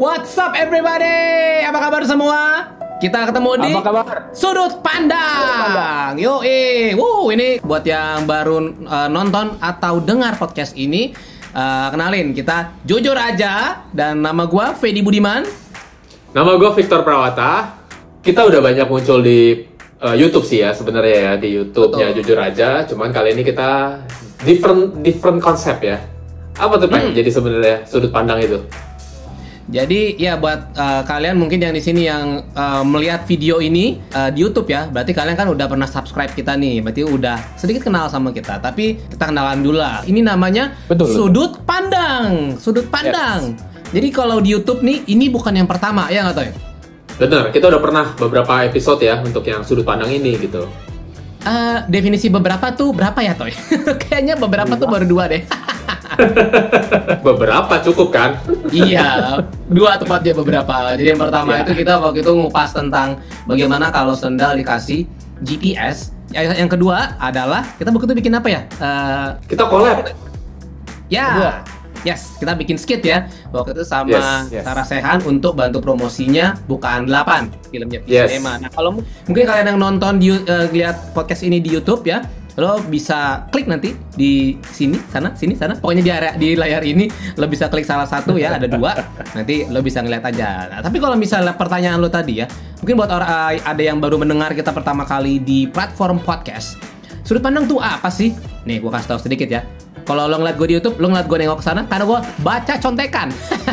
What's up everybody? Apa kabar semua? Kita ketemu di Apa kabar? Sudut Pandang. Yo, eh, wow, ini buat yang baru uh, nonton atau dengar podcast ini, uh, kenalin kita jujur aja dan nama gua Fedi Budiman. Nama gue Victor Prawata. Kita udah banyak muncul di uh, YouTube sih ya sebenarnya ya di YouTube-nya jujur aja. Cuman kali ini kita different different konsep ya. Apa tuh Pak? Hmm. Jadi sebenarnya sudut pandang itu. Jadi ya buat uh, kalian mungkin yang di sini yang uh, melihat video ini uh, di YouTube ya, berarti kalian kan udah pernah subscribe kita nih, berarti udah sedikit kenal sama kita. Tapi kita kenalan dulu lah. Ini namanya Betul, sudut pandang, sudut pandang. Jadi kalau di YouTube nih, ini bukan yang pertama ya nggak tahu ya? Bener, kita udah pernah beberapa episode ya untuk yang sudut pandang ini gitu. Eh, definisi beberapa tuh berapa ya Toy? Kayaknya beberapa tuh baru dua deh. beberapa cukup kan? iya, dua tepatnya beberapa. Jadi yang pertama Iya. itu kita waktu itu ngupas tentang bagaimana kalau sendal dikasih GPS. Ya, Yang kedua adalah kita waktu itu bikin apa ya? Eh, Kita collab. ya, Kedua. yes, kita bikin skit ya. Waktu itu sama Yes, yes. Sarah Sehan untuk bantu promosinya bukaan 8 filmnya Yes. Cinema. Nah, kalau mu- mungkin kalian yang nonton di eh, lihat podcast ini di YouTube ya, lo bisa klik nanti di sini, sana, sini, sana. Pokoknya di area di layar ini lo bisa klik salah satu ya, ada dua. nanti lo bisa ngeliat aja. Nah, tapi kalau misalnya pertanyaan lo tadi ya, mungkin buat orang eh, ada yang baru mendengar kita pertama kali di platform podcast. Sudut pandang tuh apa sih? Nih, gue kasih tahu sedikit ya. Kalau lo ngeliat gue di YouTube, lo ngeliat gue nengok ke sana karena gue baca contekan.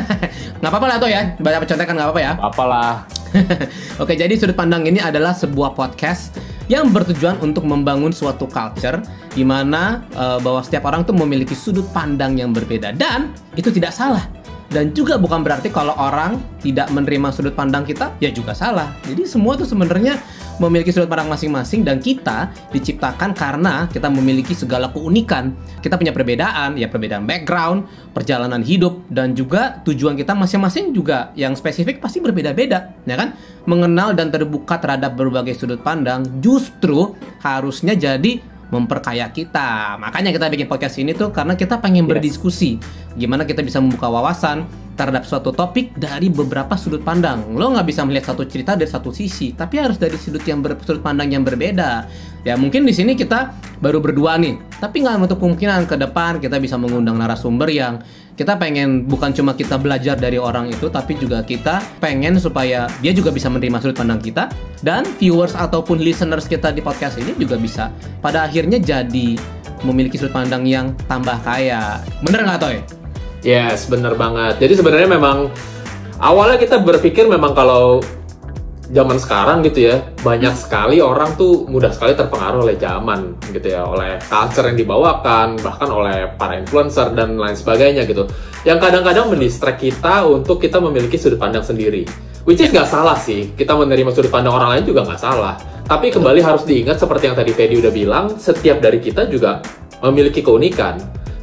nggak apa-apa lah tuh ya, baca contekan nggak apa-apa ya. Apalah. Oke, jadi sudut pandang ini adalah sebuah podcast yang bertujuan untuk membangun suatu culture di mana eh, bahwa setiap orang tuh memiliki sudut pandang yang berbeda dan itu tidak salah. Dan juga bukan berarti kalau orang tidak menerima sudut pandang kita, ya juga salah. Jadi semua tuh sebenarnya memiliki sudut pandang masing-masing dan kita diciptakan karena kita memiliki segala keunikan. Kita punya perbedaan, ya perbedaan background, perjalanan hidup dan juga tujuan kita masing-masing juga yang spesifik pasti berbeda-beda, ya kan? Mengenal dan terbuka terhadap berbagai sudut pandang justru harusnya jadi memperkaya kita. Makanya kita bikin podcast ini tuh karena kita pengen Yes. berdiskusi gimana kita bisa membuka wawasan terhadap suatu topik dari beberapa sudut pandang. Lo nggak bisa melihat satu cerita dari satu sisi, tapi harus dari sudut yang ber, sudut pandang yang berbeda. Ya mungkin di sini kita baru berdua nih, tapi nggak menutup kemungkinan ke depan kita bisa mengundang narasumber yang kita pengen bukan cuma kita belajar dari orang itu, tapi juga kita pengen supaya dia juga bisa menerima sudut pandang kita dan viewers ataupun listeners kita di podcast ini juga bisa pada akhirnya jadi memiliki sudut pandang yang tambah kaya. Bener nggak Toy? Yes, bener banget. Jadi sebenarnya memang awalnya kita berpikir memang kalau zaman sekarang gitu ya banyak sekali orang tuh mudah sekali terpengaruh oleh zaman gitu ya oleh culture yang dibawakan bahkan oleh para influencer dan lain sebagainya gitu. Yang kadang-kadang mendistract kita untuk kita memiliki sudut pandang sendiri. Which is nggak salah sih kita menerima sudut pandang orang lain juga nggak salah. Tapi kembali harus diingat seperti yang tadi Fedi udah bilang setiap dari kita juga memiliki keunikan.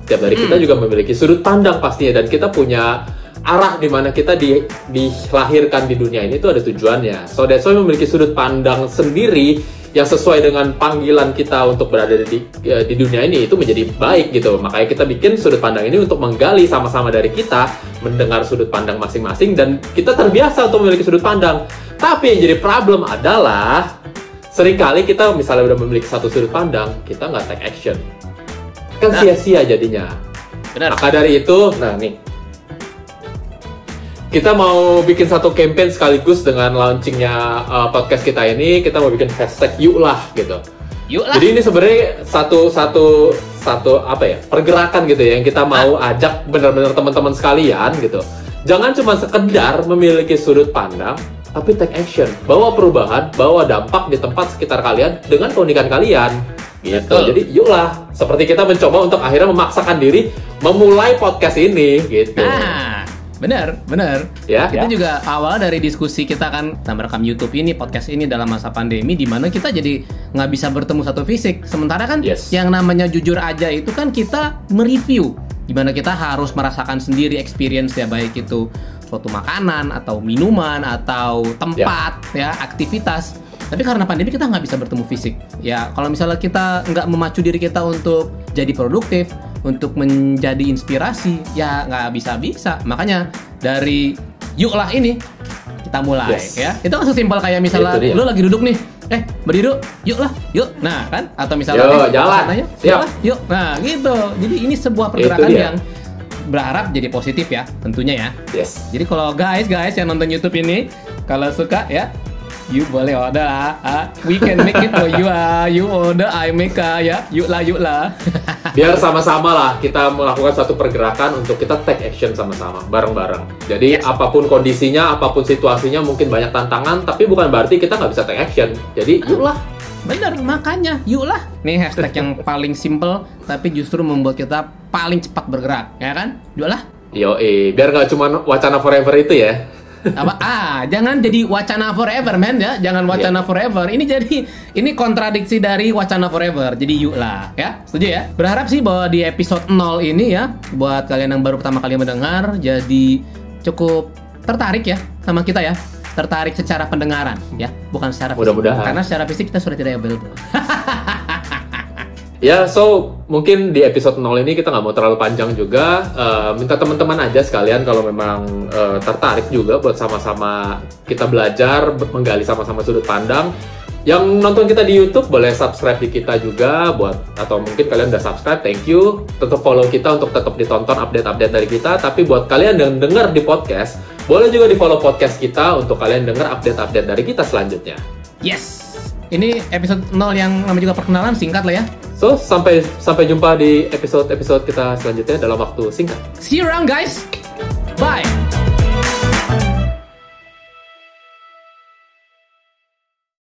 Setiap dari kita juga memiliki sudut pandang pastinya dan kita punya arah di mana kita di, dilahirkan di dunia ini itu ada tujuannya. So that's why memiliki sudut pandang sendiri yang sesuai dengan panggilan kita untuk berada di eh, di dunia ini itu menjadi baik gitu. Makanya kita bikin sudut pandang ini untuk menggali sama-sama dari kita mendengar sudut pandang masing-masing dan kita terbiasa untuk memiliki sudut pandang. Tapi yang jadi problem adalah sering kali kita misalnya udah memiliki satu sudut pandang, kita nggak take action. Kan sia-sia jadinya. Benar. Maka dari itu, nah nih, kita mau bikin satu campaign sekaligus dengan launchingnya uh, podcast kita ini, kita mau bikin hashtag yuk lah gitu. Yuk lah. Jadi ini sebenarnya satu satu satu apa ya pergerakan gitu ya yang kita mau ajak benar-benar teman-teman sekalian gitu. Jangan cuma sekedar memiliki sudut pandang, tapi take action, bawa perubahan, bawa dampak di tempat sekitar kalian dengan keunikan kalian. Gitu. Betul. Jadi yuklah, seperti kita mencoba untuk akhirnya memaksakan diri memulai podcast ini gitu. Nah, benar, benar. Ya. Kita juga awal dari diskusi kita kan kita merekam YouTube ini, podcast ini dalam masa pandemi di mana kita jadi nggak bisa bertemu satu fisik. Sementara kan Yes. yang namanya jujur aja itu kan kita mereview gimana kita harus merasakan sendiri experience ya baik itu suatu makanan atau minuman atau tempat ya, aktivitas. Tapi karena pandemi kita nggak bisa bertemu fisik. Ya kalau misalnya kita nggak memacu diri kita untuk jadi produktif, untuk menjadi inspirasi, ya nggak bisa-bisa. Makanya dari yuklah ini kita mulai Yes. ya. Itu kan sesimpel kayak misalnya lu lagi duduk nih, eh berdiri yuk, yuk lah, yuk. Nah kan, atau misalnya Yo, eh, jalan. sananya, yuk lah, yuk. Nah gitu. Jadi ini sebuah pergerakan yang berharap jadi positif ya, tentunya ya. Yes. Jadi kalau guys guys yang nonton YouTube ini, kalau suka ya, you boleh order lah. ah. We can make it for you ah. You order, I make ah ya. Yuk lah, yuk lah. Biar sama-sama lah kita melakukan satu pergerakan untuk kita take action sama-sama, bareng-bareng. Jadi apa pun kondisinya, apa pun situasinya, mungkin banyak tantangan, tapi bukan berarti kita nggak bisa take action. Jadi yuklah. Bener, makanya yuk lah. Nih hashtag yang paling simple, tapi justru membuat kita paling cepat bergerak, ya kan? Yuk lah. Yo, biar nggak cuma wacana forever itu ya. Apa? ah, jangan jadi wacana forever, man ya. Jangan wacana forever. Ini jadi ini kontradiksi dari wacana forever. Jadi yuk lah, ya. Setuju ya? Berharap sih bahwa di episode 0 ini ya, buat kalian yang baru pertama kali mendengar, jadi cukup tertarik ya sama kita ya. Tertarik secara pendengaran ya, bukan secara fisik. Mudah-mudahan. Karena secara fisik kita sudah tidak available. Ya, so mungkin di episode 0 ini kita nggak mau terlalu panjang juga. Eh, minta teman-teman aja sekalian kalau memang eh, tertarik juga buat sama-sama kita belajar, be- menggali sama-sama sudut pandang. Yang nonton kita di YouTube boleh subscribe di kita juga buat atau mungkin kalian udah subscribe, thank you. Tetap follow kita untuk tetap ditonton update-update dari kita. Tapi buat kalian yang dengar di podcast, boleh juga di follow podcast kita untuk kalian dengar update-update dari kita selanjutnya. Yes. Ini episode 0 yang namanya juga perkenalan singkat lah ya. So, sampai sampai jumpa di episode-episode kita selanjutnya dalam waktu singkat. See you around guys. Bye.